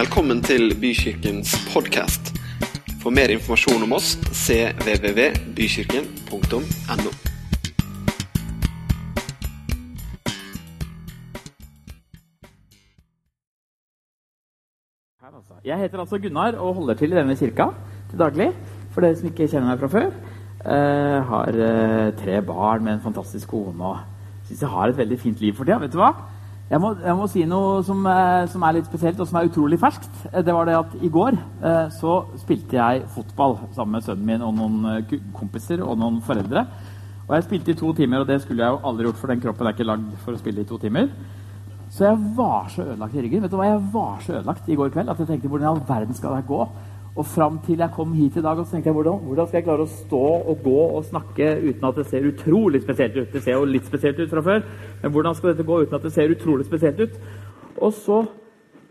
Velkommen til Bykirkens podkast. For mer informasjon om oss cvvvbykirken.no. Altså. Jeg heter altså Gunnar og holder til i denne kirka til daglig. For dere som ikke kjenner meg fra før. Eh, har eh, tre barn med en fantastisk kone og syns jeg har et veldig fint liv for tida. Vet du hva? Jeg må, jeg må si noe som, eh, som er litt spesielt og som er utrolig ferskt. Eh, Det var det at i går eh, så spilte jeg fotball sammen med sønnen min og noen kompiser og noen foreldre. Og jeg spilte i to timer, og det skulle jeg jo aldri gjort, for den kroppen er ikke lagd for å spille i to timer. Så jeg var så ødelagt i ryggen. Vet du hva, Jeg var så ødelagt i går kveld at jeg tenkte hvordan i all verden skal det gå? Og fram til jeg kom hit i dag, og så tenkte jeg hvordan, hvordan skal jeg klare å stå og gå og snakke uten at det ser utrolig spesielt ut? Det ser jo litt spesielt ut fra før, men hvordan skal dette gå uten at det ser utrolig spesielt ut? Og så,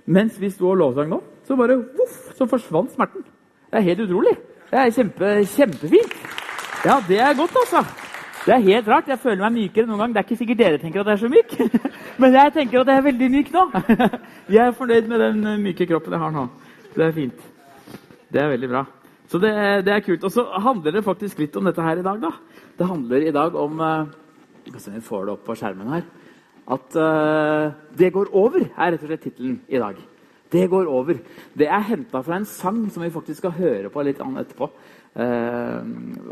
mens vi sto og lovsang nå, så bare voff, så forsvant smerten. Det er helt utrolig. Det er kjempe, kjempefint. Ja, det er godt, altså. Det er helt rart. Jeg føler meg mykere noen gang. Det er ikke sikkert dere tenker at jeg er så myk, men jeg tenker at jeg er veldig myk nå. Jeg er fornøyd med den myke kroppen jeg har nå. Det er fint. Det er veldig bra. Så det, det er kult. Og så handler det faktisk litt om dette her i dag, da. Det handler i dag om Skal om vi får det opp på skjermen her. At uh, 'Det går over' er rett og slett tittelen i dag. Det går over. Det er henta fra en sang som vi faktisk skal høre på litt annet etterpå. Uh,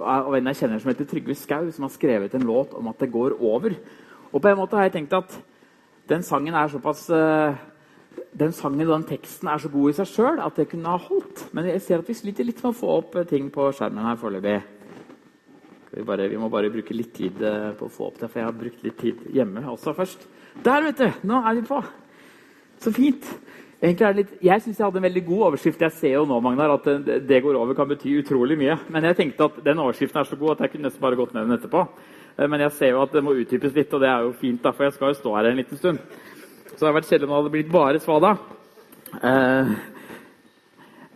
av en jeg kjenner som heter Trygve Skau, som har skrevet en låt om at det går over. Og på en måte har jeg tenkt at den sangen er såpass eh, den sangen og den teksten er så god i seg sjøl at det kunne ha holdt. Men jeg ser at vi sliter litt med å få opp eh, ting på skjermen her foreløpig. Vi, vi må bare bruke litt tid eh, på å få opp det, for jeg har brukt litt tid hjemme også først. Der, vet du! Nå er vi på! Så fint. Litt, jeg syns jeg hadde en veldig god overskrift. Jeg ser jo nå Magnar, at det, det går over kan bety utrolig mye. Men jeg tenkte at den overskriften er så god at jeg kunne nesten bare gått med den etterpå. Eh, Men jeg ser jo at det må utdypes litt, og det er jo fint, da, for jeg skal jo stå her en liten stund. Så det hadde vært kjedelig om det hadde blitt bare svada. Eh,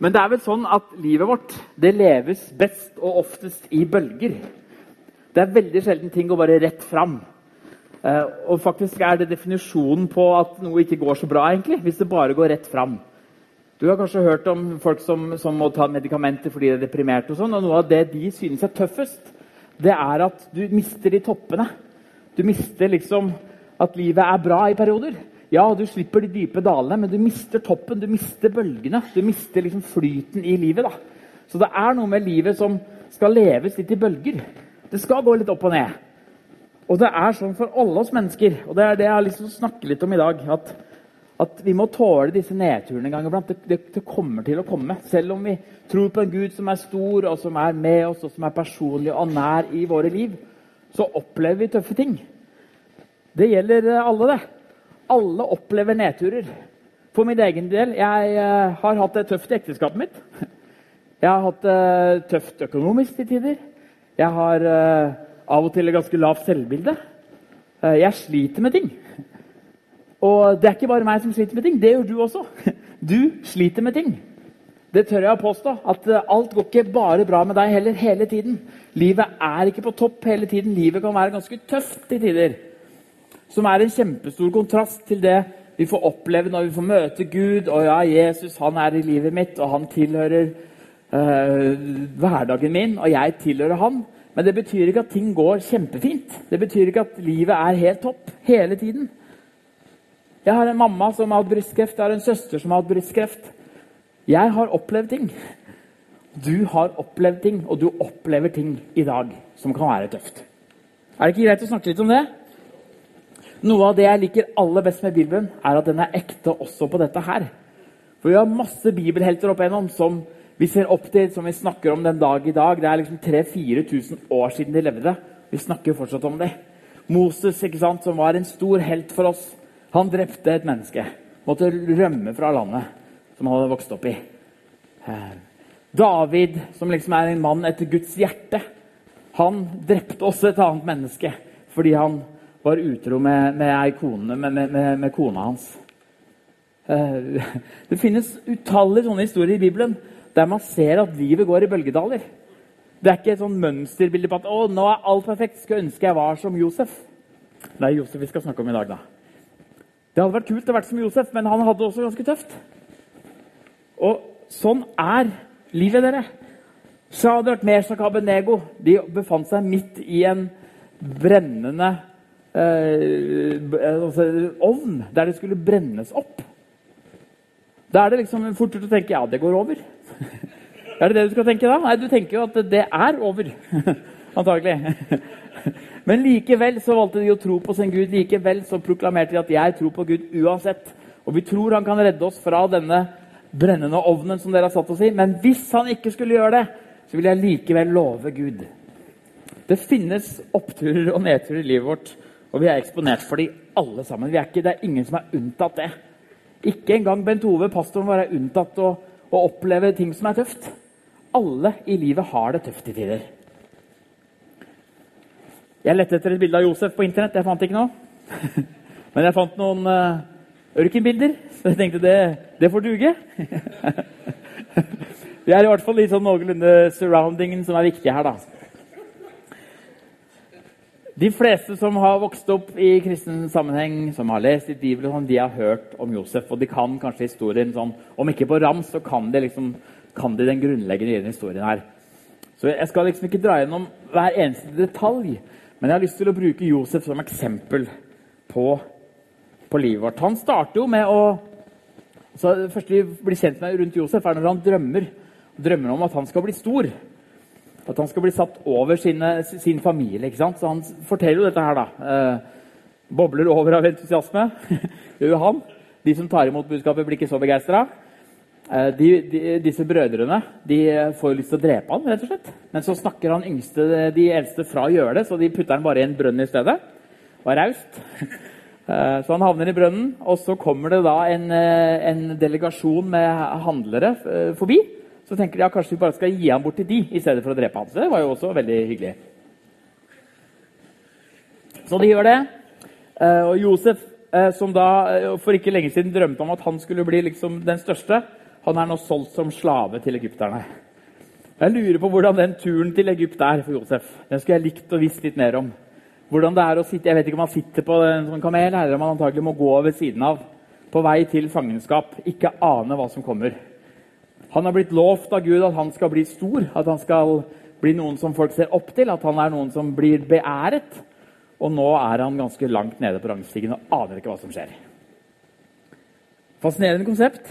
Men det er vel sånn at livet vårt det leves best og oftest i bølger. Det er veldig sjelden ting går bare rett fram. Eh, og faktisk er det definisjonen på at noe ikke går så bra, egentlig, hvis det bare går rett fram. Du har kanskje hørt om folk som, som må ta medikamenter fordi de er deprimerte. og sånn, og Noe av det de synes er tøffest, det er at du mister de toppene. Du mister liksom at livet er bra i perioder. Ja, du slipper de dype dalene, men du mister toppen, du mister bølgene. Du mister liksom flyten i livet. da. Så det er noe med livet som skal leves litt i bølger. Det skal gå litt opp og ned. Og det er sånn for alle oss mennesker, og det er det jeg har lyst til å snakke litt om i dag. At, at vi må tåle disse nedturene en gang iblant. Det, det, det kommer til å komme. Selv om vi tror på en Gud som er stor, og som er med oss, og som er personlig og nær i våre liv, så opplever vi tøffe ting. Det gjelder eh, alle, det. Alle opplever nedturer. For min egen del, jeg eh, har hatt det tøft i ekteskapet mitt. Jeg har hatt det tøft økonomisk til tider. Jeg har eh, av og til et ganske lavt selvbilde. Eh, jeg sliter med ting. Og det er ikke bare meg som sliter med ting, det gjør du også. Du sliter med ting. Det tør jeg å påstå. At alt går ikke bare bra med deg heller hele tiden. Livet er ikke på topp hele tiden. Livet kan være ganske tøft til tider. Som er en kjempestor kontrast til det vi får oppleve når vi får møte Gud. Og ja, Jesus han er i livet mitt, og han tilhører eh, hverdagen min, og jeg tilhører han. Men det betyr ikke at ting går kjempefint. Det betyr ikke at livet er helt topp hele tiden. Jeg har en mamma som har hatt brystkreft, jeg har en søster som har hatt brystkreft. Jeg har opplevd ting. Du har opplevd ting, og du opplever ting i dag som kan være tøft. Er det ikke greit å snakke litt om det? Noe av det jeg liker aller best med Bibelen, er at den er ekte også på dette her. For vi har masse bibelhelter opp igjennom som vi ser opp til, som vi snakker om den dag i dag. Det er liksom 3000-4000 år siden de levde. Vi snakker fortsatt om det. Moses, ikke sant, som var en stor helt for oss, han drepte et menneske. Måtte rømme fra landet som han hadde vokst opp i. Eh, David, som liksom er en mann etter Guds hjerte, han drepte også et annet menneske fordi han var utro med, med, kone, med, med, kona hans. Eh, Det finnes utallige sånne historier i Bibelen der man ser at livet går i bølgedaler. Det er ikke et sånn mønsterbilde på at å, nå er alt perfekt. Skulle ønske jeg var som Josef. Det er Josef vi skal snakke om i dag, da. Det hadde vært kult å være som Josef, men han hadde det også ganske tøft. Og sånn er livet, dere. Shadrach, Meshach og Abenego de befant seg midt i en brennende altså, ovn der det skulle brennes opp. Da er det liksom fort gjort å tenke ja, det går over. er det det du skal tenke da? Nei, du tenker jo at det er over. Antagelig. Men likevel så valgte de å tro på sin Gud. Likevel så proklamerte de at 'jeg tror på Gud uansett'. Og vi tror han kan redde oss fra denne brennende ovnen som dere har satt oss i. Men hvis han ikke skulle gjøre det, så vil jeg likevel love Gud. Det finnes oppturer og nedturer i livet vårt, og vi er eksponert for de alle sammen. Ikke, det er ingen som er unntatt det. Ikke engang Bent Ove, pastoren vår, er unntatt å, å oppleve ting som er tøft. Alle i livet har det tøft i tider. Jeg lette etter et bilde av Josef på internett. Jeg fant ikke noe. Men jeg fant noen uh, ørkenbilder, så jeg tenkte det, det får duge. Det er i hvert fall litt sånn noenlunde surroundingen som er viktig her, da. De fleste som har vokst opp i kristen sammenheng, som har lest i Bibelen, sånn, de har hørt om Josef. Og de kan kanskje historien sånn Om ikke på rams, så kan de, liksom, kan de den grunnleggende historien her. Så jeg skal liksom ikke dra gjennom hver eneste detalj, men jeg har lyst til å bruke Josef som eksempel på, på livet vårt. Han starter jo med å så Det første vi blir kjent med rundt Josef, er når han drømmer drømmer om at han skal bli stor. At han skal bli satt over sine, sin familie. ikke sant? Så han forteller jo dette her, da. Eh, bobler over av entusiasme. det gjør han. De som tar imot budskapet, blir ikke så begeistra. Eh, disse brødrene de får jo lyst til å drepe han, rett og slett. Men så snakker han yngste, de eldste fra å gjøre det, så de putter han bare i en brønn i stedet. Var raust. Eh, så han havner i brønnen, og så kommer det da en, eh, en delegasjon med handlere eh, forbi. Så tenker de ja, kanskje vi bare skal gi ham bort til de i stedet for å drepe ham. Så det var jo også veldig hyggelig. Så de gjør det. Eh, og Josef, eh, som da eh, for ikke lenge siden drømte om at han skulle bli liksom den største, han er nå solgt som slave til egypterne. Jeg lurer på hvordan den turen til Egypt er for Josef. Den skulle jeg likt å visst litt mer om. Hvordan det er å sitte, Jeg vet ikke om han sitter på en sånn kamel, eller om han antagelig må gå ved siden av. På vei til fangenskap. Ikke ane hva som kommer. Han har blitt lovt av Gud at han skal bli stor, at han skal bli noen som folk ser opp til, at han er noen som blir beæret. Og nå er han ganske langt nede på rangstigen og aner ikke hva som skjer. Fascinerende konsept.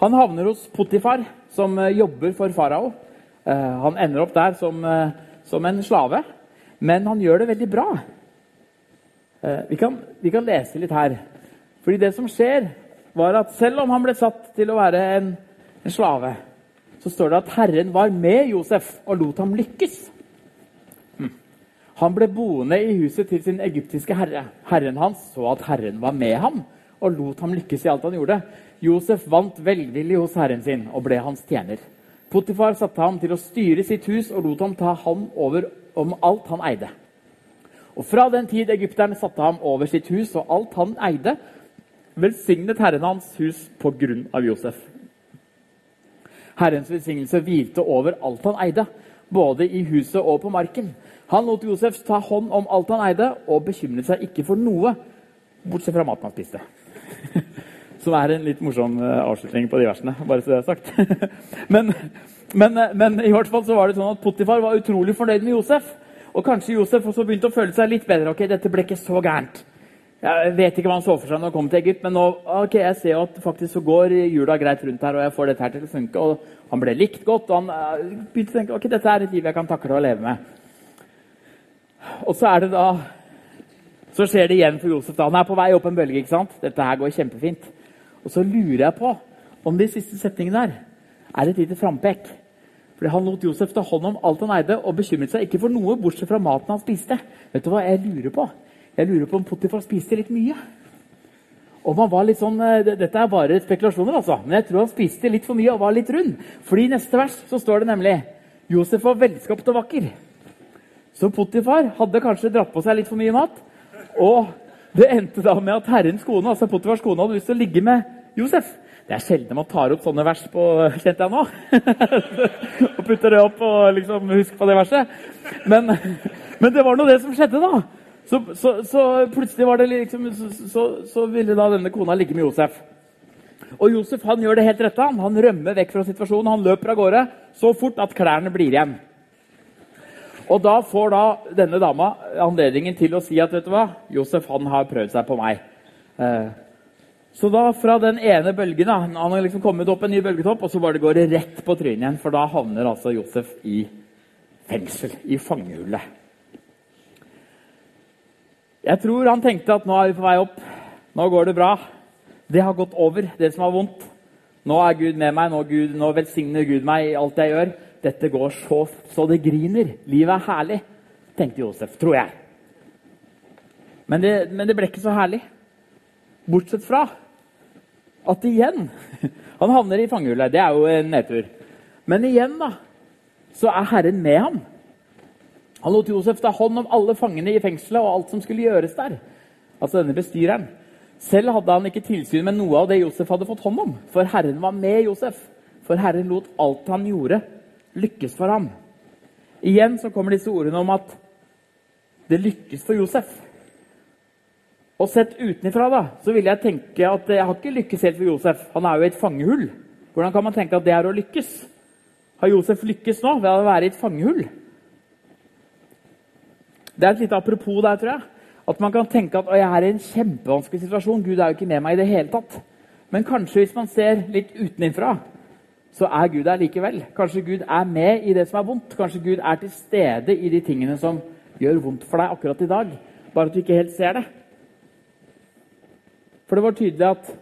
Han havner hos Potifar, som eh, jobber for farao. Eh, han ender opp der som, eh, som en slave, men han gjør det veldig bra. Vi kan, vi kan lese litt her. Fordi det som skjer, var at selv om han ble satt til å være en, en slave, så står det at Herren var med Josef og lot ham lykkes. Han ble boende i huset til sin egyptiske herre. Herren hans så at Herren var med ham og lot ham lykkes i alt han gjorde. Josef vant velvillig hos herren sin og ble hans tjener. Potifar satte ham til å styre sitt hus og lot ham ta hånd over om alt han eide. Og Fra den tid egypterne satte ham over sitt hus og alt han eide, velsignet Herren hans hus på grunn av Josef. Herrens velsignelse hvilte over alt han eide, både i huset og på marken. Han lot Josef ta hånd om alt han eide, og bekymret seg ikke for noe, bortsett fra maten han spiste. Som er en litt morsom eh, avslutning på de versene. bare så det er sagt. men, men, eh, men, i hvert fall så var det sånn at Potifar var utrolig fornøyd med Josef. Og kanskje Josef også begynte å føle seg litt bedre. ok, dette ble ikke så gærent. Jeg vet ikke hva han så for seg når han kom til Egypt, men nå, ok, jeg ser jo at faktisk så går jula greit rundt her, og jeg får dette her til å funke. og Han ble likt godt, og han uh, begynte å tenke ok, dette er et liv jeg kan takle og leve med. Og så er det da Så skjer det igjen for Josef. da, Han er på vei opp en bølge. ikke sant? Dette her går kjempefint. Og så lurer jeg på om de siste setningene der er et lite frampek. Fordi Han lot Josef ta hånd om alt han eide, og bekymret seg ikke for noe bortsett fra maten han spiste. Vet du hva jeg lurer på? Jeg lurer på om Potifar spiste litt mye. Om han var litt sånn, eh, Dette er bare spekulasjoner, altså. Men jeg tror han spiste litt for mye og var litt rund. Fordi i neste vers så står det nemlig Josef var velskapt og vakker. Så Potifar hadde kanskje dratt på seg litt for mye mat. Og det endte da med at Herrens kone, altså Potifars kone hadde lyst til å ligge med Josef. Det er sjelden man tar opp sånne vers på Kjente jeg nå? og putter det opp og liksom husker på det verset. Men, men det var nå det som skjedde, da. Så, så, plutselig var det liksom, så, så, ville da denne kona ligge med Josef. Og Josef han gjør det helt rette. Han, han rømmer vekk fra situasjonen. Han løper av gårde så fort at klærne blir igjen. Og da får da denne dama anledningen til å si at vet du hva, Josef han har prøvd seg på meg. Eh, så da fra den ene bølgen da, Han har liksom kommet opp en ny bølgetopp, og så bare går det rett på trynet igjen. For da havner altså Josef i fengsel, i fangehullet. Jeg tror han tenkte at nå er vi på vei opp. Nå går det bra. Det har gått over, det som var vondt. Nå er Gud med meg, nå, Gud, nå velsigner Gud meg i alt jeg gjør. Dette går så, så det griner. Livet er herlig, tenkte Josef, tror jeg. Men det, men det ble ikke så herlig. Bortsett fra at igjen Han havner i fangehullet. Det er jo en nedtur. Men igjen, da, så er Herren med ham. Han lot Josef ta hånd om alle fangene i fengselet og alt som skulle gjøres der. Altså denne bestyreren. Selv hadde han ikke tilsyn med noe av det Josef hadde fått hånd om, for Herren var med Josef. For Herren lot alt han gjorde, lykkes for ham. Igjen så kommer disse ordene om at det lykkes for Josef. Og sett utenfra da, så vil jeg tenke at jeg har ikke lykkes helt for Josef. Han er jo i et fangehull. Hvordan kan man tenke at det er å lykkes? Har Josef lykkes nå ved å være i et fangehull? Det er et lite apropos der, tror jeg. At man kan tenke at jeg er i en kjempevanskelig situasjon. Gud er jo ikke med meg i det hele tatt. Men kanskje hvis man ser litt utenfra, så er Gud der likevel. Kanskje Gud er med i det som er vondt. Kanskje Gud er til stede i de tingene som gjør vondt for deg akkurat i dag. Bare at du ikke helt ser det. For det var tydelig at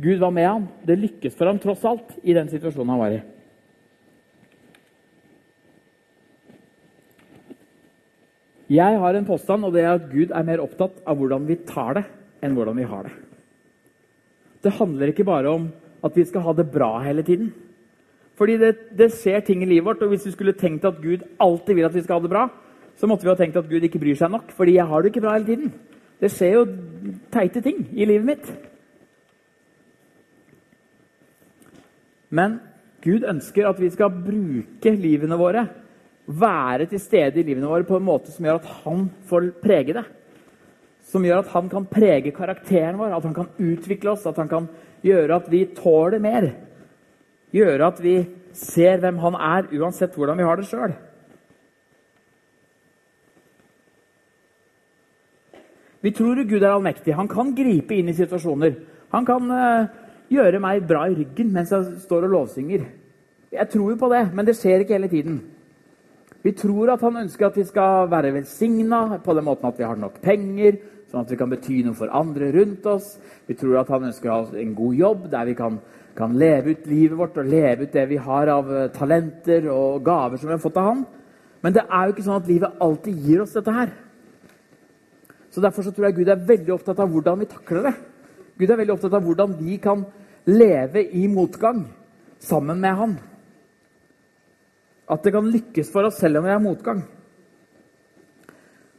Gud var med ham. Det lykkes for ham tross alt i den situasjonen han var i. Jeg har en påstand, og det er at Gud er mer opptatt av hvordan vi tar det, enn hvordan vi har det. Det handler ikke bare om at vi skal ha det bra hele tiden. Fordi det, det skjer ting i livet vårt, og hvis vi skulle tenkt at Gud alltid vil at vi skal ha det bra, så måtte vi ha tenkt at Gud ikke bryr seg nok, fordi jeg har det ikke bra hele tiden. Det skjer jo teite ting i livet mitt. Men Gud ønsker at vi skal bruke livene våre være til stede i livene våre på en måte som gjør at han får prege det. Som gjør at han kan prege karakteren vår, at han kan utvikle oss, at han kan gjøre at vi tåler mer. Gjøre at vi ser hvem han er, uansett hvordan vi har det sjøl. Vi tror Gud er allmektig. Han kan gripe inn i situasjoner. Han kan uh, gjøre meg bra i ryggen mens jeg står og lovsynger. Jeg tror jo på det, men det skjer ikke hele tiden. Vi tror at han ønsker at vi skal være velsigna på den måten at vi har nok penger, sånn at vi kan bety noe for andre rundt oss. Vi tror at han ønsker å ha en god jobb der vi kan, kan, leve ut livet vårt og leve ut det vi har av eh, talenter og gaver som vi har fått av han. Men det er jo ikke sånn at livet alltid gir oss dette her. Så Derfor så tror jeg Gud er veldig opptatt av hvordan vi takler det. Gud er veldig opptatt av hvordan vi kan leve i motgang sammen med Han at det kan lykkes for oss selv om vi har motgang.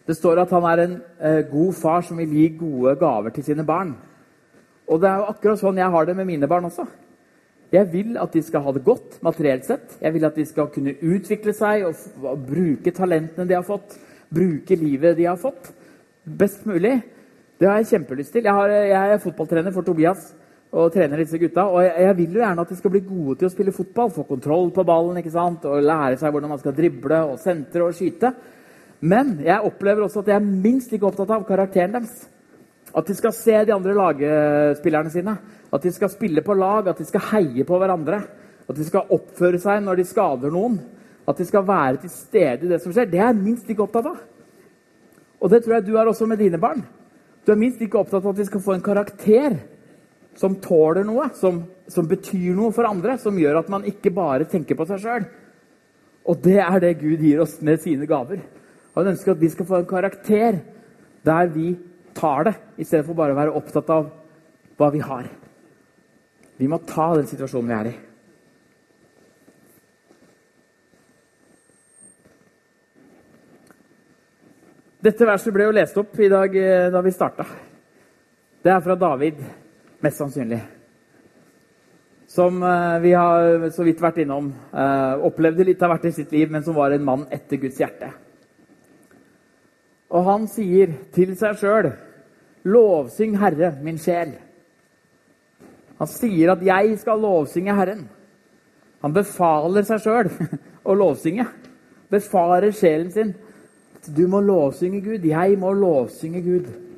Det står at han er en eh, god far som vil gi gode gaver til sine barn. Og det er jo akkurat sånn jeg har det med mine barn også. Jeg vil at de skal ha det godt materielt sett. Jeg vil at de skal kunne utvikle seg og, bruke talentene de har fått. Bruke livet de har fått, best mulig. Det har jeg kjempelyst til. Jeg, har, jeg er fotballtrener for Tobias og trener disse gutta. Og jeg, jeg, vil jo gjerne at de skal bli gode til å spille fotball. Få kontroll på ballen ikke sant? og lære seg hvordan man skal drible og sentre og skyte. Men jeg opplever også at jeg er minst like opptatt av karakteren deres. At de skal se de andre lagspillerne sine. At de skal spille på lag, at de skal heie på hverandre. At de skal oppføre seg når de skader noen. At de skal være til stede i det som skjer. Det er jeg minst like opptatt av. Og det tror jeg du er også med dine barn. Du er minst like opptatt av at de skal få en karakter som tåler noe, som, som, betyr noe for andre, som gjør at man ikke bare tenker på seg sjøl. Og det er det Gud gir oss med sine gaver. Han ønsker at vi skal få en karakter der vi tar det, i stedet for bare å være opptatt av hva vi har. Vi må ta den situasjonen vi er i. Dette verset ble jo lest opp i dag eh, da vi starta. Det er fra David. Mest sannsynlig. Som eh, vi har så vidt vært innom. Eh, opplevde litt av hvert i sitt liv, men som var en mann etter Guds hjerte. Og han sier til seg sjøl, 'Lovsyng Herre, min sjel'. Han sier at 'jeg skal lovsynge Herren'. Han befaler seg sjøl å lovsynge. Befarer sjelen sin. Du må lovsynge Gud. Jeg må lovsynge Gud.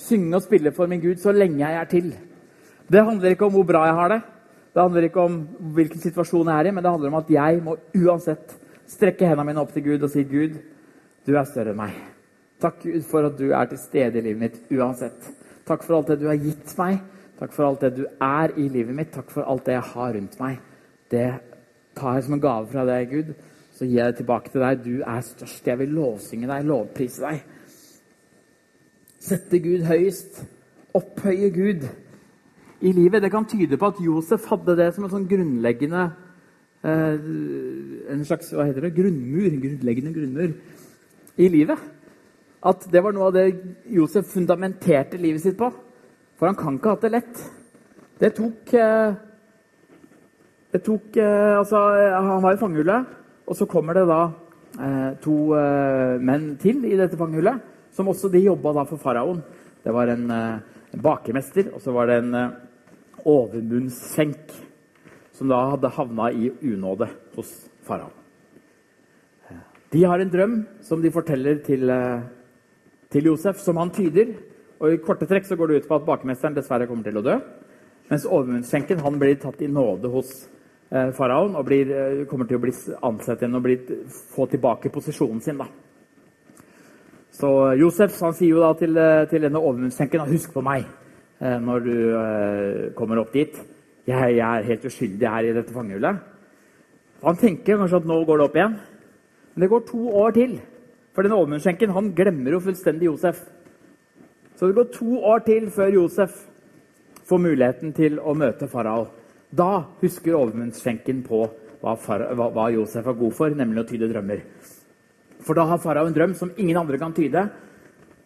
Synge og spille for min Gud så lenge jeg er til. Det handler ikke om hvor bra jeg har det. Det handler ikke om hvilken situasjon jeg er i, men det handler om at jeg må uansett strekke hendene mine opp til Gud og si, 'Gud, du er større enn meg.' Takk, Gud, for at du er til stede i livet mitt uansett. Takk for alt det du har gitt meg. Takk for alt det du er i livet mitt. Takk for alt det jeg har rundt meg. Det tar jeg som en gave fra deg, Gud. Så gir jeg det tilbake til deg. Du er størst. Jeg vil lovsynge deg, lovprise deg. Sette Gud høyest. Opphøye Gud i livet. Det kan tyde på at Josef hadde det som en sånn grunnleggende eh, En slags hva heter det, grunnmur. Grunnleggende grunnmur i livet. At det var noe av det Josef fundamenterte livet sitt på. For han kan ikke ha hatt det lett. Det tok eh, Det tok eh, Altså, han var i fangehullet, og så kommer det da to menn til i dette fangehullet, som også de jobba da for faraoen. Det var en, en bakemester, og så var det en overmunnsskjenk som da hadde havna i unåde hos faraoen. De har en drøm som de forteller til, til Josef, som han tyder. Og I korte trekk så går det ut på at bakemesteren dessverre kommer til å dø. Mens overmunnsskjenken han blir tatt i nåde hos eh, faraoen og blir, eh, kommer til å bli ansett igjen og bli, få tilbake posisjonen sin. da. Så Josef han sier jo da til, eh, til denne overmunnsskjenken husk på meg eh, når du eh, kommer opp dit. Jeg, jeg, er helt uskyldig her i dette fangehullet. Han tenker kanskje at nå går det opp igjen. Men det går to år til. For denne overmunnsskjenken han glemmer jo fullstendig Josef. Så det går to år til før Josef får muligheten til å møte farao. Da husker overmunnsskjenken på hva, hva, hva, Josef er god for, nemlig å tyde drømmer. For da har farao en drøm som ingen andre kan tyde,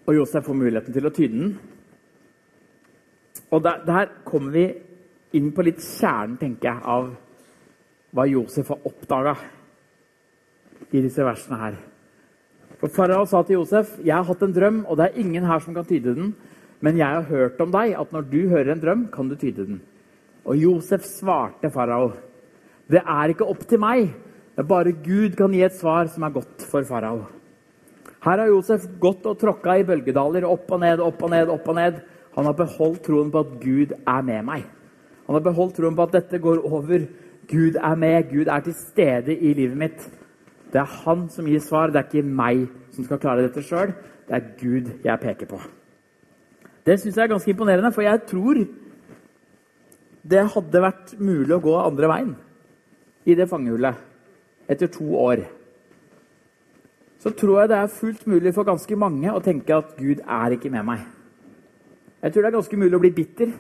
og Josef får muligheten til å tyde den. Og der, der kommer vi inn på litt kjernen, tenker jeg, av hva Josef har oppdaga i disse versene her. For Farao sa til Josef, 'Jeg har hatt en drøm, og det er ingen her som kan tyde den.' 'Men jeg har hørt om deg, at når du hører en drøm, kan du tyde den.' Og Josef svarte farao, 'Det er ikke opp til meg. Det bare Gud kan gi et svar som er godt for farao.' Her har Josef gått og tråkka i bølgedaler, opp og ned, opp og ned, opp og ned. Han har beholdt troen på at Gud er med meg. Han har beholdt troen på at dette går over. Gud er med, Gud er til stede i livet mitt. Det er han som gir svar, det er ikke meg som skal klare dette sjøl. Det er Gud jeg peker på. Det syns jeg er ganske imponerende, for jeg tror det hadde vært mulig å gå andre veien i det fangehullet etter to år. Så tror jeg det er fullt mulig for ganske mange å tenke at Gud er ikke med meg. Jeg tror det er ganske mulig å bli bitter.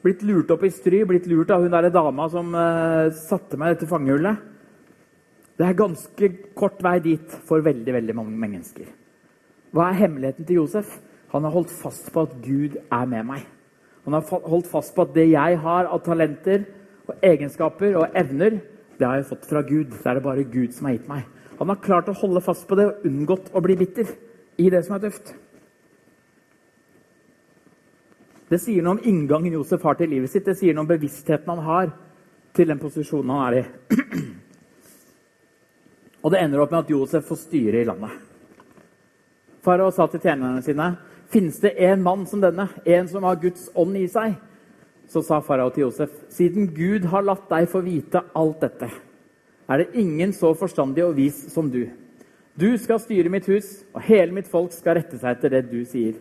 Blitt lurt opp i stry, blitt lurt av hun der dama som uh, satte meg i dette fangehullet. Det er ganske kort vei dit for veldig veldig mange mennesker. Hva er hemmeligheten til Josef? Han har holdt fast på at Gud er med meg. Han har holdt fast på at det jeg har av talenter og egenskaper og evner, det har jeg fått fra Gud. Det er det bare Gud som har gitt meg. Han har klart å holde fast på det og unngått å bli bitter i det som er tøft. Det sier noe om inngangen Josef har til livet sitt. Det sier noe om bevisstheten han har til den posisjonen han er i. Og det ender opp med at Josef får styre i landet. Farao sa til tjenerne sine, 'Finnes det en mann som denne, en som har Guds ånd i seg?' Så sa farao til Josef, 'Siden Gud har latt deg få vite alt dette, er det ingen så forstandig og vis som du.' 'Du skal styre mitt hus, og hele mitt folk skal rette seg etter det du sier.'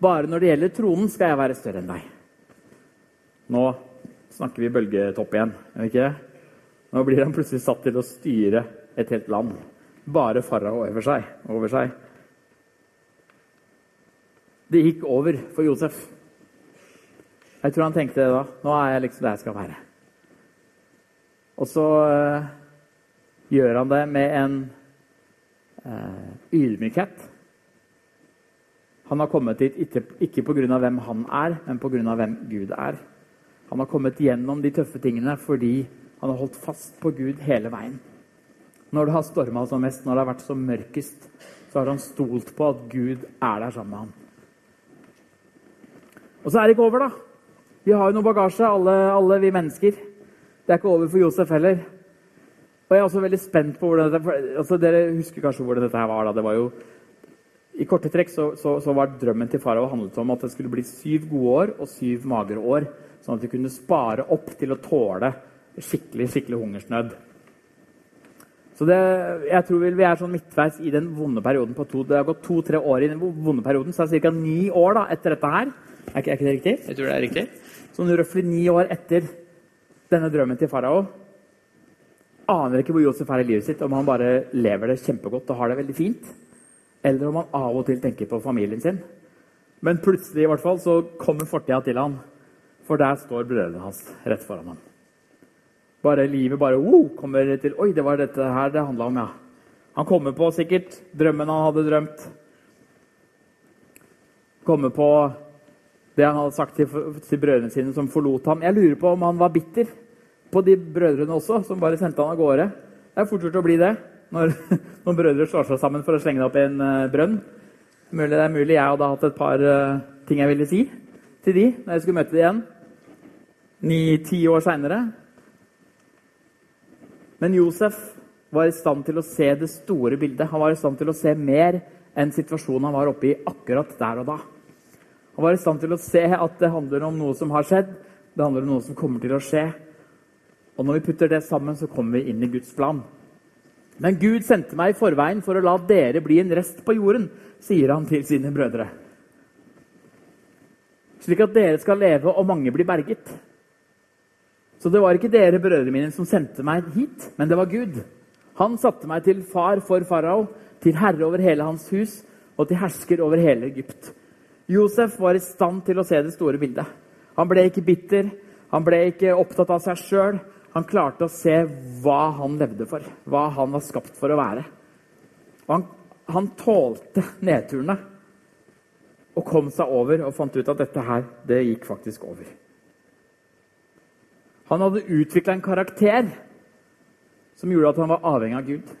'Bare når det gjelder tronen, skal jeg være større enn deg.' Nå snakker vi bølgetopp igjen, gjør vi ikke det? Nå blir han plutselig satt til å styre et helt land. Bare farao over seg. Over seg. Det gikk over for Josef. Jeg tror han tenkte det da. Nå er jeg liksom der jeg skal være. Og så uh, gjør han det med en uh, ydmykhet. Han har kommet dit ikke, ikke pga. hvem han er, men pga. hvem Gud er. Han har kommet gjennom de tøffe tingene fordi han har holdt fast på Gud hele veien. Når det har storma som mest, når det har vært som mørkest, så har han stolt på at Gud er der sammen med ham. Og så er det ikke over, da. Vi har jo noe bagasje, alle, alle vi mennesker. Det er ikke over for Josef heller. Og jeg er også veldig spent på hvordan dette altså Dere husker kanskje hvordan dette her var. da. Det var jo, I korte trekk så, så, så var drømmen til farao handlet om at det skulle bli syv gode år og syv magre år. Sånn at de kunne spare opp til å tåle skikkelig skikkelig hungersnød. Så det, jeg tror vi er sånn midtveis i den vonde perioden. på to, Det har gått to-tre år i den vonde perioden, så det er ca. ni år da, etter dette her. Er ikke, er ikke, det riktig? Jeg tror det er riktig. Sånn røftlig ni år etter denne drømmen til farao. Aner ikke hvor Josef er i livet sitt, om han bare lever det kjempegodt og har det veldig fint, eller om han av og til tenker på familien sin. Men plutselig i hvert fall, så kommer fortida til han, for der står brødrene hans rett foran ham. Bare livet bare wow, kommer til Oi, det var dette her det handla om, ja. Han kommer på sikkert drømmen han hadde drømt. Kommer på det han hadde sagt til, til brødrene sine som forlot ham. Jeg lurer på om han var bitter på de brødrene også, som bare sendte han av gårde. Det er fort gjort å bli det når noen brødre slår seg sammen for å slenge det opp i en uh, brønn. Det er mulig jeg hadde hatt et par uh, ting jeg ville si til de når jeg skulle møte dem igjen ni-ti år seinere. Men Josef var i stand til å se det store bildet. Han var i stand til å se mer enn situasjonen han var oppe i akkurat der og da. Han var i stand til å se at det handler om noe som har skjedd, det handler om noe som kommer til å skje. Og når vi putter det sammen, så kommer vi inn i Guds plan. Men Gud sendte meg i forveien for å la dere bli en rest på jorden, sier han til sine brødre. Slik at dere skal leve og mange blir berget. Så det var ikke dere, brødrene mine, som sendte meg hit, men det var Gud. Han satte meg til far for farao, til herre over hele hans hus og til hersker over hele Egypt. Josef var i stand til å se det store bildet. Han ble ikke bitter, han ble ikke opptatt av seg sjøl. Han klarte å se hva han levde for, hva han var skapt for å være. Og han, han tålte nedturene og kom seg over og fant ut at dette her, det gikk faktisk over. Han hadde utvikla en karakter som gjorde at han var avhengig av Gud.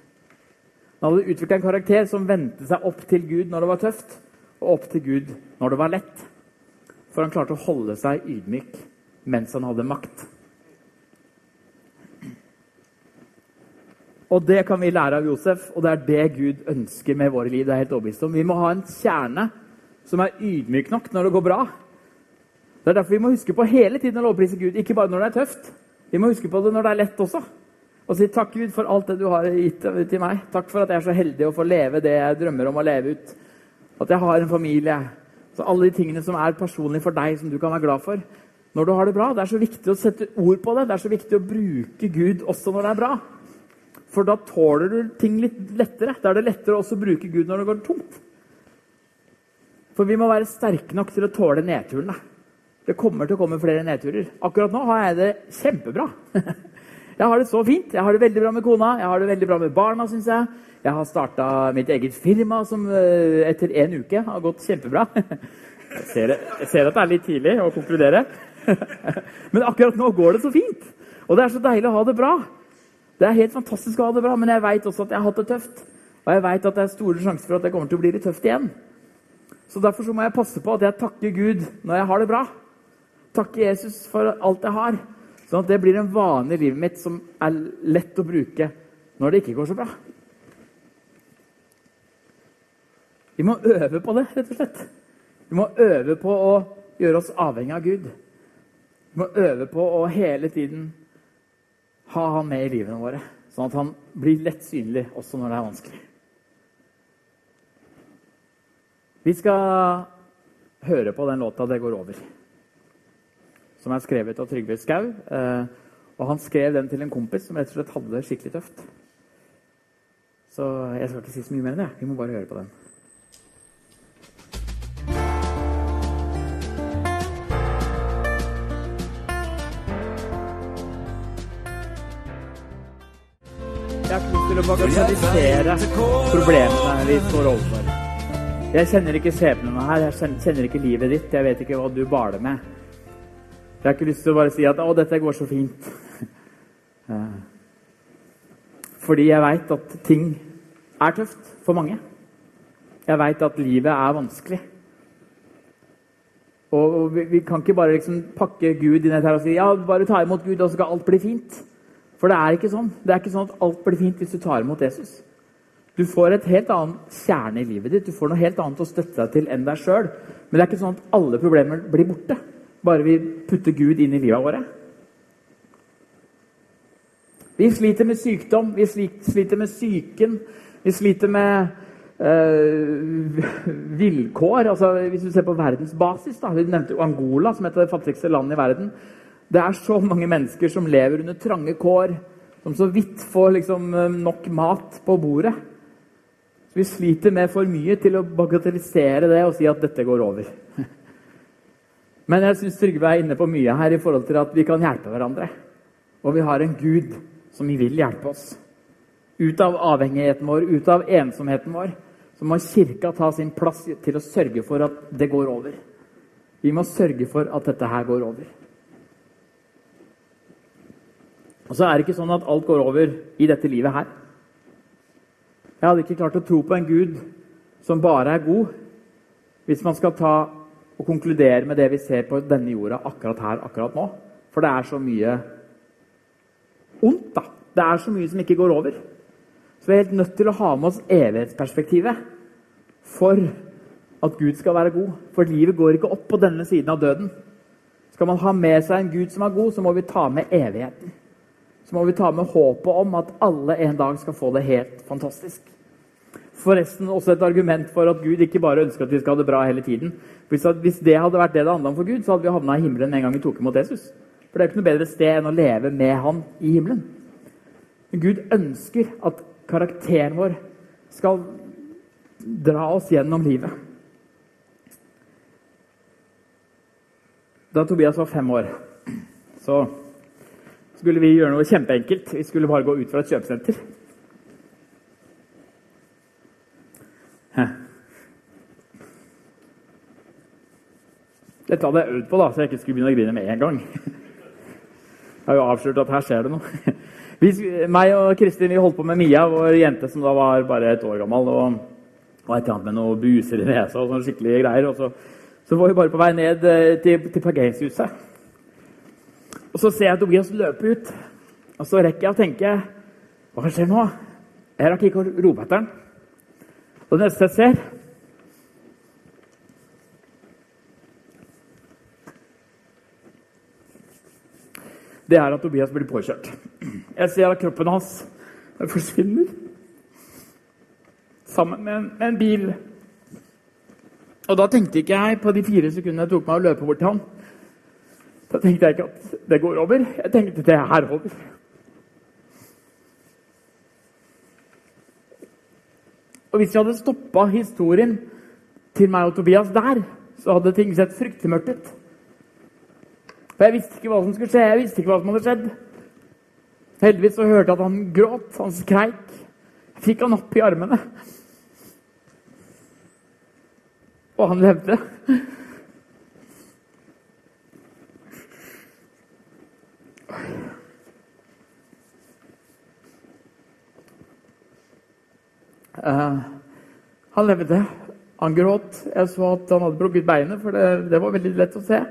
Han hadde utvikla en karakter som vendte seg opp til Gud når det var tøft, og opp til Gud når det var lett. For han klarte å holde seg ydmyk mens han hadde makt. Og det kan vi lære av Josef, og det er det Gud ønsker med våre liv. det er helt overbevist om. Vi må ha en kjerne som er ydmyk nok når det går bra. Det er derfor vi må huske på hele tiden å lovprise Gud, ikke bare når det er tøft. Vi må huske på det når det er lett også. Og si takk, Gud, for alt det du har gitt til meg. Takk for at jeg er så heldig å få leve det jeg drømmer om å leve ut. At jeg har en familie. Så alle de tingene som er personlige for deg, som du kan være glad for. Når du har det bra. Det er så viktig å sette ord på det. Det er så viktig å bruke Gud også når det er bra. For da tåler du ting litt lettere. Da er det lettere også å bruke Gud når det går tomt. For vi må være sterke nok til å tåle nedturene. Det kommer til å komme flere nedturer. Akkurat nå har jeg det kjempebra. Jeg har det så fint. Jeg har det veldig bra med kona, jeg har det veldig bra med barna, syns jeg. Jeg har starta mitt eget firma som eh, etter en uke har gått kjempebra. Jeg ser, jeg ser, at det er litt tidlig å konkludere. Men akkurat nå går det så fint. Og det er så deilig å ha det bra. Det er helt fantastisk å ha det bra, men jeg veit også at jeg har hatt det tøft. Og jeg veit at det er store sjanser for at det kommer til å bli litt tøft igjen. Så derfor så må jeg passe på at jeg takker Gud når jeg har det bra takke Jesus for alt jeg har. Sånn at det blir en vane i livet mitt som er lett å bruke når det ikke går så bra. Vi må øve på det, rett og slett. Vi må øve på å gjøre oss avhengig av Gud. Vi må øve på å hele tiden ha Han med i livene våre, sånn at han blir lett synlig også når det er vanskelig. Vi skal høre på den låta 'Det går over' som er skrevet av Trygve Skau. Eh, og han skrev den til en kompis som rett og slett hadde det skikkelig tøft. Så jeg skal ikke si så mye mer enn det. Vi må bare høre på den. Jeg har til å bagatellisere problemene vi står overfor. Jeg kjenner ikke skjebnene her, jeg kjenner ikke livet ditt, jeg vet ikke hva du baler med. Jeg har ikke lyst til å bare si at 'Å, dette går så fint'. Fordi jeg veit at ting er tøft for mange. Jeg veit at livet er vanskelig. Og vi, vi kan ikke bare liksom pakke Gud inn her og si ja, bare ta imot Gud, og så skal alt bli fint. For det er ikke sånn. Det er ikke sånn at alt blir fint hvis du tar imot Jesus. Du får et helt annet kjerne i livet ditt. Du får noe helt annet å støtte deg til enn deg sjøl. Men det er ikke sånn at alle problemer blir borte bare vi putter Gud inn i livet våre. Vi sliter med sykdom, vi sliter med psyken, vi sliter med øh, vilkår. Altså, hvis du ser på verdensbasis da, Vi nevnte Angola, som et av de fattigste landene i verden. Det er så mange mennesker som lever under trange kår, som så vidt får liksom, nok mat på bordet. Så Vi sliter med for mye til å bagatellisere det og si at dette går over. Men jeg syns Trygve er inne på mye her i forhold til at vi kan hjelpe hverandre. Og vi har en Gud som vil hjelpe oss. Ut av avhengigheten vår, ut av ensomheten vår, så må Kirka ta sin plass til å sørge for at det går over. Vi må sørge for at dette her går over. Og så er det ikke sånn at alt går over i dette livet her. Jeg hadde ikke klart å tro på en Gud som bare er god, hvis man skal ta og konkludere med det vi ser på denne jorda akkurat her, akkurat nå. For det er så mye ondt, da. Det er så mye som ikke går over. Så vi er helt nødt til å ha med oss evighetsperspektivet for at Gud skal være god. For livet går ikke opp på denne siden av døden. Skal man ha med seg en Gud som er god, så må vi ta med evigheten. Så må vi ta med håpet om at alle en dag skal få det helt fantastisk. Forresten også et argument for at Gud ikke bare ønsker at vi skal ha det bra hele tiden. Hvis, det hadde vært det det handla om for Gud, så hadde vi havna i himmelen en gang vi tok imot Jesus. For det er ikke noe bedre sted enn å leve med Han i himmelen. Men Gud ønsker at karakteren vår skal dra oss gjennom livet. Da Tobias var fem år, så skulle vi gjøre noe kjempeenkelt. Vi skulle bare gå ut fra et kjøpesenter. Dette hadde jeg øvd på, da, så jeg ikke skulle begynne å grine med en gang. Jeg har jo avslørt at her skjer det noe. Vi, meg og Kristin vi holdt på med Mia, vår jente som da var bare et år gammel. og, og et eller annet med noen buser i nesa og sånne skikkelige greier. og så, så var vi bare på vei ned eh, til, til parkeringshuset. Og så ser jeg Tobias løpe ut. Og så rekker jeg å tenke Hva skjer nå? Jeg rakk ikke å rope etter han. Og det neste jeg ser det er at Tobias blir påkjørt. Jeg ser at kroppen hans forsvinner sammen med en, med en, bil. Og da tenkte ikke jeg på de fire sekundene jeg tok meg å løpe bort til han. Da tenkte jeg ikke at det går over. Jeg tenkte at det er over. Og hvis jeg hadde stoppa historien til meg og Tobias der, så hadde ting sett fryktelig mørkt ut. For jeg visste ikke hva som skulle skje. Jeg visste ikke hva som hadde skjedd. Heldigvis så hørte jeg at han gråt, han skreik. Jeg fikk han opp i armene. Og han levde. Uh, han levde. Han gråt. Jeg så at han hadde brukket beinet, for det, det var veldig lett å se.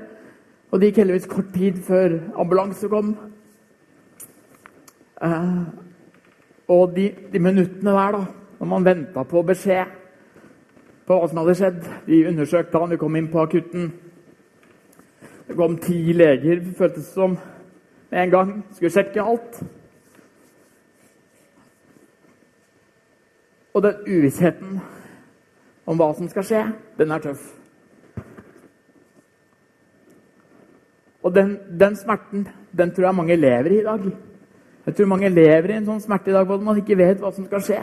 Og det gikk heldigvis kort tid før ambulanse kom. Eh, og de, de, minuttene der, da, når man venta på beskjed på hva som hadde skjedd De undersøkte han, vi kom inn på akutten. Det kom ti leger, føltes det som, med en gang. Skulle sjekke alt. Og den uvissheten om hva som skal skje, den er tøff. Og den, den, smerten den tror jeg mange lever i i dag. Jeg tror mange lever i en sånn smerte i dag hvor man ikke vet hva som skal skje.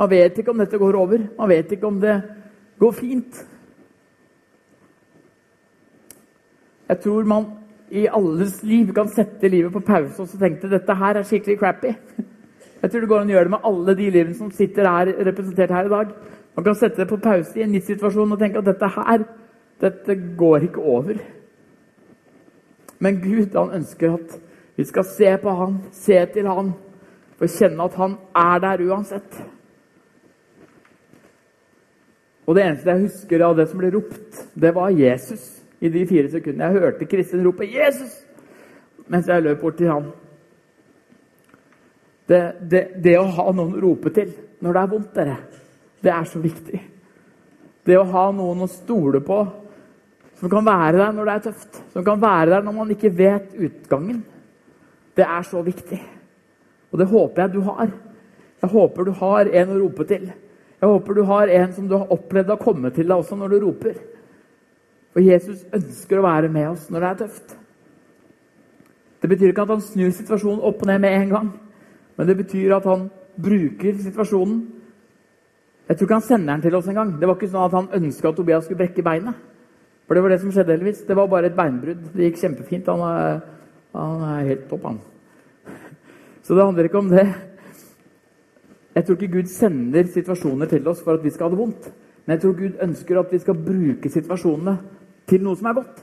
Man vet ikke om dette går over. Man vet ikke om det går fint. Jeg tror man i alles liv kan sette livet på pause og så tenke dette her er skikkelig crappy. Jeg tror det går an å gjøre det med alle de livene som sitter her representert her i dag. Man kan sette det på pause i en gitt situasjon og tenke at dette her, dette går ikke over. Men Gud han ønsker at vi skal se på han, se til han, og kjenne at han er der uansett. Og det eneste jeg husker av det som ble ropt, det var Jesus. i de fire sekundene jeg hørte Kristin rope 'Jesus!' mens jeg løp bort til han. Det, det, det, å ha noen å rope til når det er vondt, dere, det er så viktig. Det å ha noen å stole på, som kan være der når det er tøft. Som kan være der når man ikke vet utgangen. Det er så viktig. Og det håper jeg du har. Jeg håper du har en å rope til. Jeg håper du har en som du har opplevd å komme til deg også når du roper. For Jesus ønsker å være med oss når det er tøft. Det betyr ikke at han snur situasjonen opp og ned med en gang. Men det betyr at han bruker situasjonen. Jeg tror ikke han sender den til oss engang. Det var ikke sånn at han ønska at Tobias skulle brekke beinet. For det var det som skjedde, Elvis. Det var bare et beinbrudd. Det gikk kjempefint. Han er, han er helt topp, han. Så det handler ikke om det. Jeg tror ikke Gud sender situasjoner til oss for at vi skal ha det vondt. Men jeg tror Gud ønsker at vi skal bruke situasjonene til noe som er godt.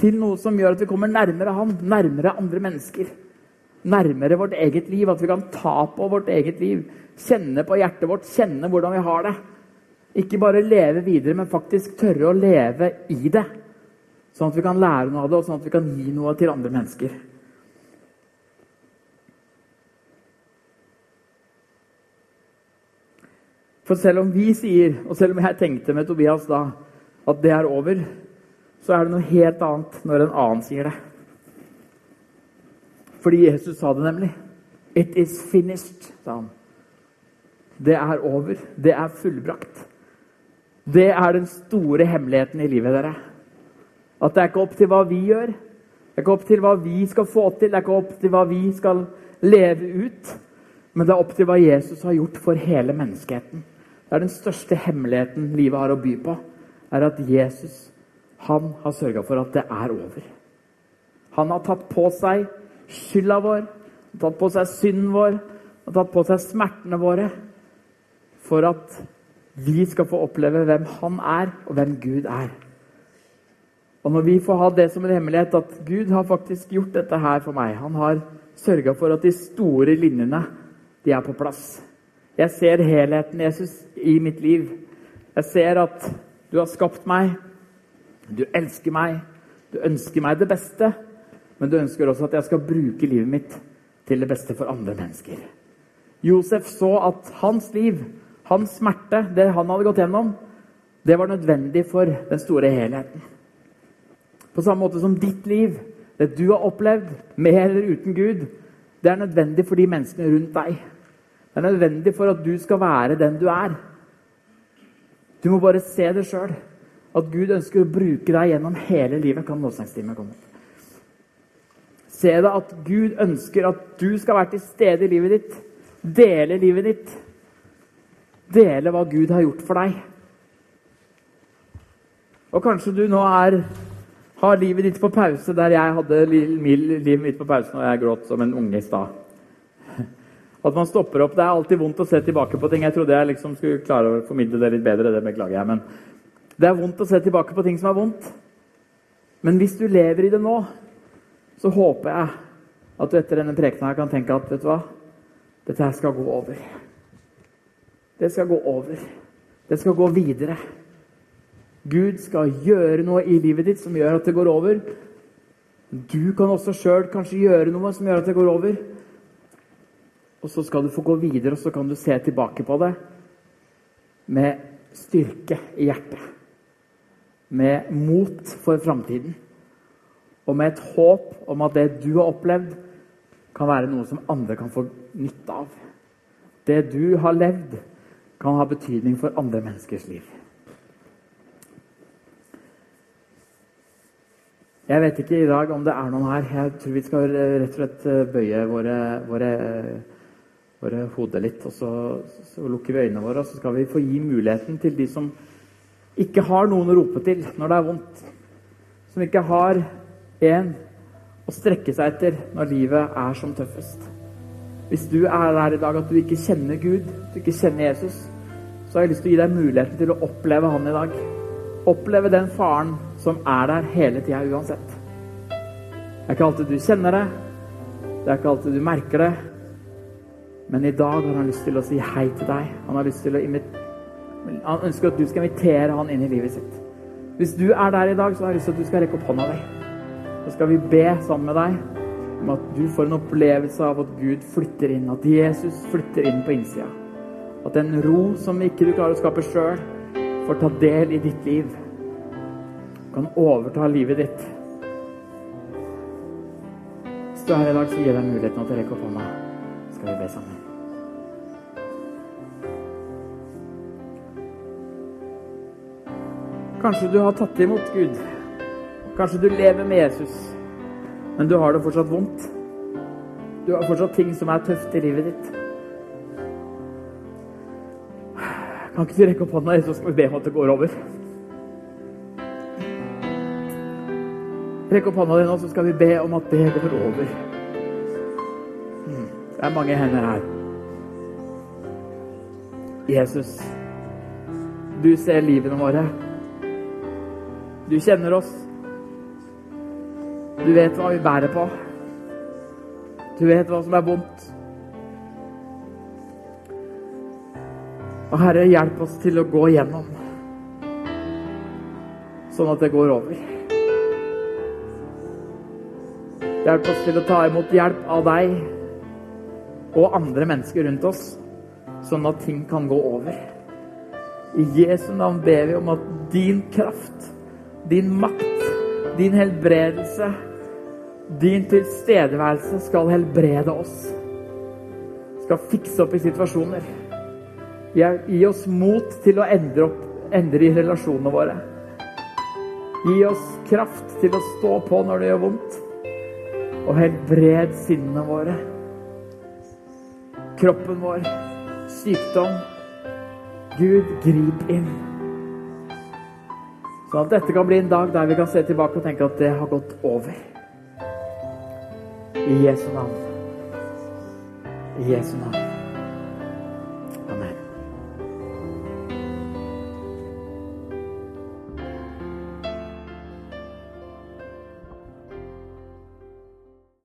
Til noe som gjør at vi kommer nærmere Han, nærmere andre mennesker nærmere vårt eget liv. At vi kan ta på vårt eget liv. Kjenne på hjertet vårt, kjenne hvordan vi har det. Ikke bare leve videre, men faktisk tørre å leve i det. Sånn at vi kan lære noe av det, og sånn at vi kan gi noe til andre mennesker. For selv om vi sier, og selv om jeg tenkte med Tobias da, at det er over, så er det noe helt annet når en annen sier det. Fordi Jesus sa det nemlig. It is finished, sa han. Det er over. Det er fullbrakt. Det er den store hemmeligheten i livet dere. At det er ikke opp til hva vi gjør. Det er ikke opp til hva vi skal få til, det er ikke opp til hva vi skal leve ut. Men det er opp til hva Jesus har gjort for hele menneskeheten. Det er den største hemmeligheten livet har å by på. er at Jesus han har sørga for at det er over. Han har tatt på seg skylda vår, tatt på seg synden vår, tatt på seg smertene våre. For at vi skal få oppleve hvem Han er, og hvem Gud er. Og når vi får ha det som en hemmelighet at Gud har faktisk gjort dette her for meg Han har sørga for at de store linjene de er på plass. Jeg ser helheten, Jesus, i mitt liv. Jeg ser at du har skapt meg. Du elsker meg. Du ønsker meg det beste men du ønsker også at jeg skal bruke livet mitt til det beste for andre mennesker. Josef så at hans liv, hans smerte, det han hadde gått gjennom, det var nødvendig for den store helheten. På samme måte som ditt liv, det du har opplevd, med eller uten Gud, det er nødvendig for de menneskene rundt deg. Det er nødvendig for at du skal være den du er. Du må bare se det sjøl. At Gud ønsker å bruke deg gjennom hele livet. kan lovsangstimen komme. Se det at Gud ønsker at du skal være til stede i livet ditt. Dele livet ditt. Dele hva Gud har gjort for deg. Og kanskje du nå er, har livet ditt på pause der jeg hadde livet mitt på pause når jeg gråt som en unge i stad. At man stopper opp. Det er alltid vondt å se tilbake på ting. Jeg trodde jeg liksom skulle klare å formidle det litt bedre. Det beklager jeg. Men det er vondt å se tilbake på ting som er vondt. Men hvis du lever i det nå, så håper jeg at du etter denne prekena kan tenke at vet du hva, dette her skal gå over. Det skal gå over. Det skal gå videre. Gud skal gjøre noe i livet ditt som gjør at det går over. Du kan også sjøl kanskje gjøre noe som gjør at det går over. Og så skal du få gå videre, og så kan du se tilbake på det med styrke i hjertet. Med mot for framtiden og med et håp om at det du har opplevd, kan være noe som andre kan få nytte av. Det du har levd, kan ha betydning for andre menneskers liv. Jeg vet ikke i dag om det er noen her. Jeg tror vi skal rett og slett eh, bøye våre, våre, våre hoder litt. Og så, så, lukker vi øynene våre, og så skal vi få gi muligheten til de som ikke har noen å rope til når det er vondt. Som ikke har en å strekke seg etter når livet er som tøffest. Hvis du er der i dag at du ikke kjenner Gud, du ikke kjenner Jesus, så har jeg lyst til å gi deg muligheten til å oppleve Han i dag. Oppleve den faren som er der hele tida uansett. Det er ikke alltid du kjenner det, det er ikke alltid du merker det, men i dag har han lyst til å si hei til deg. Han har lyst til å Han ønsker at du skal invitere han inn i livet sitt. Hvis du er der i dag, så har jeg lyst til at du skal rekke opp hånda di. Så skal vi be sammen med deg om at du får en opplevelse av at Gud flytter inn, at Jesus flytter inn på innsida. At en ro som ikke du klarer å skape sjøl, får ta del i ditt liv. Kan overta livet ditt. Hvis du er her i dag, så gir jeg deg muligheten til å rekke opp hånda. Skal vi be sammen. Kanskje du har tatt imot Gud. Kanskje du lever med Jesus, men du har det fortsatt vondt. Du har fortsatt ting som er tøft i livet ditt. Kan ikke du rekke opp hånda, så skal vi be om at det går over? Rekk opp hånda di nå, så skal vi be om at det går over. Det er mange hender her. Jesus, du ser livene våre. Du kjenner oss. Du vet hva vi bærer på. Du vet hva som er vondt. Og Herre, hjelp oss til å gå igjennom, sånn at det går over. Hjelp oss til å ta imot hjelp av deg og andre mennesker rundt oss, sånn at ting kan gå over. I Jesu navn ber vi om at din kraft, din makt, din helbredelse, din tilstedeværelse skal helbrede oss. Skal fikse opp i situasjoner. Gi oss mot til å endre, opp, endre i relasjonene våre. Gi oss kraft til å stå på når det gjør vondt. Og helbred sinnene våre. Kroppen vår. Sykdom. Gud, grip inn. Sånn at dette kan bli en dag der vi kan se tilbake og tenke at det har gått over. I Jesu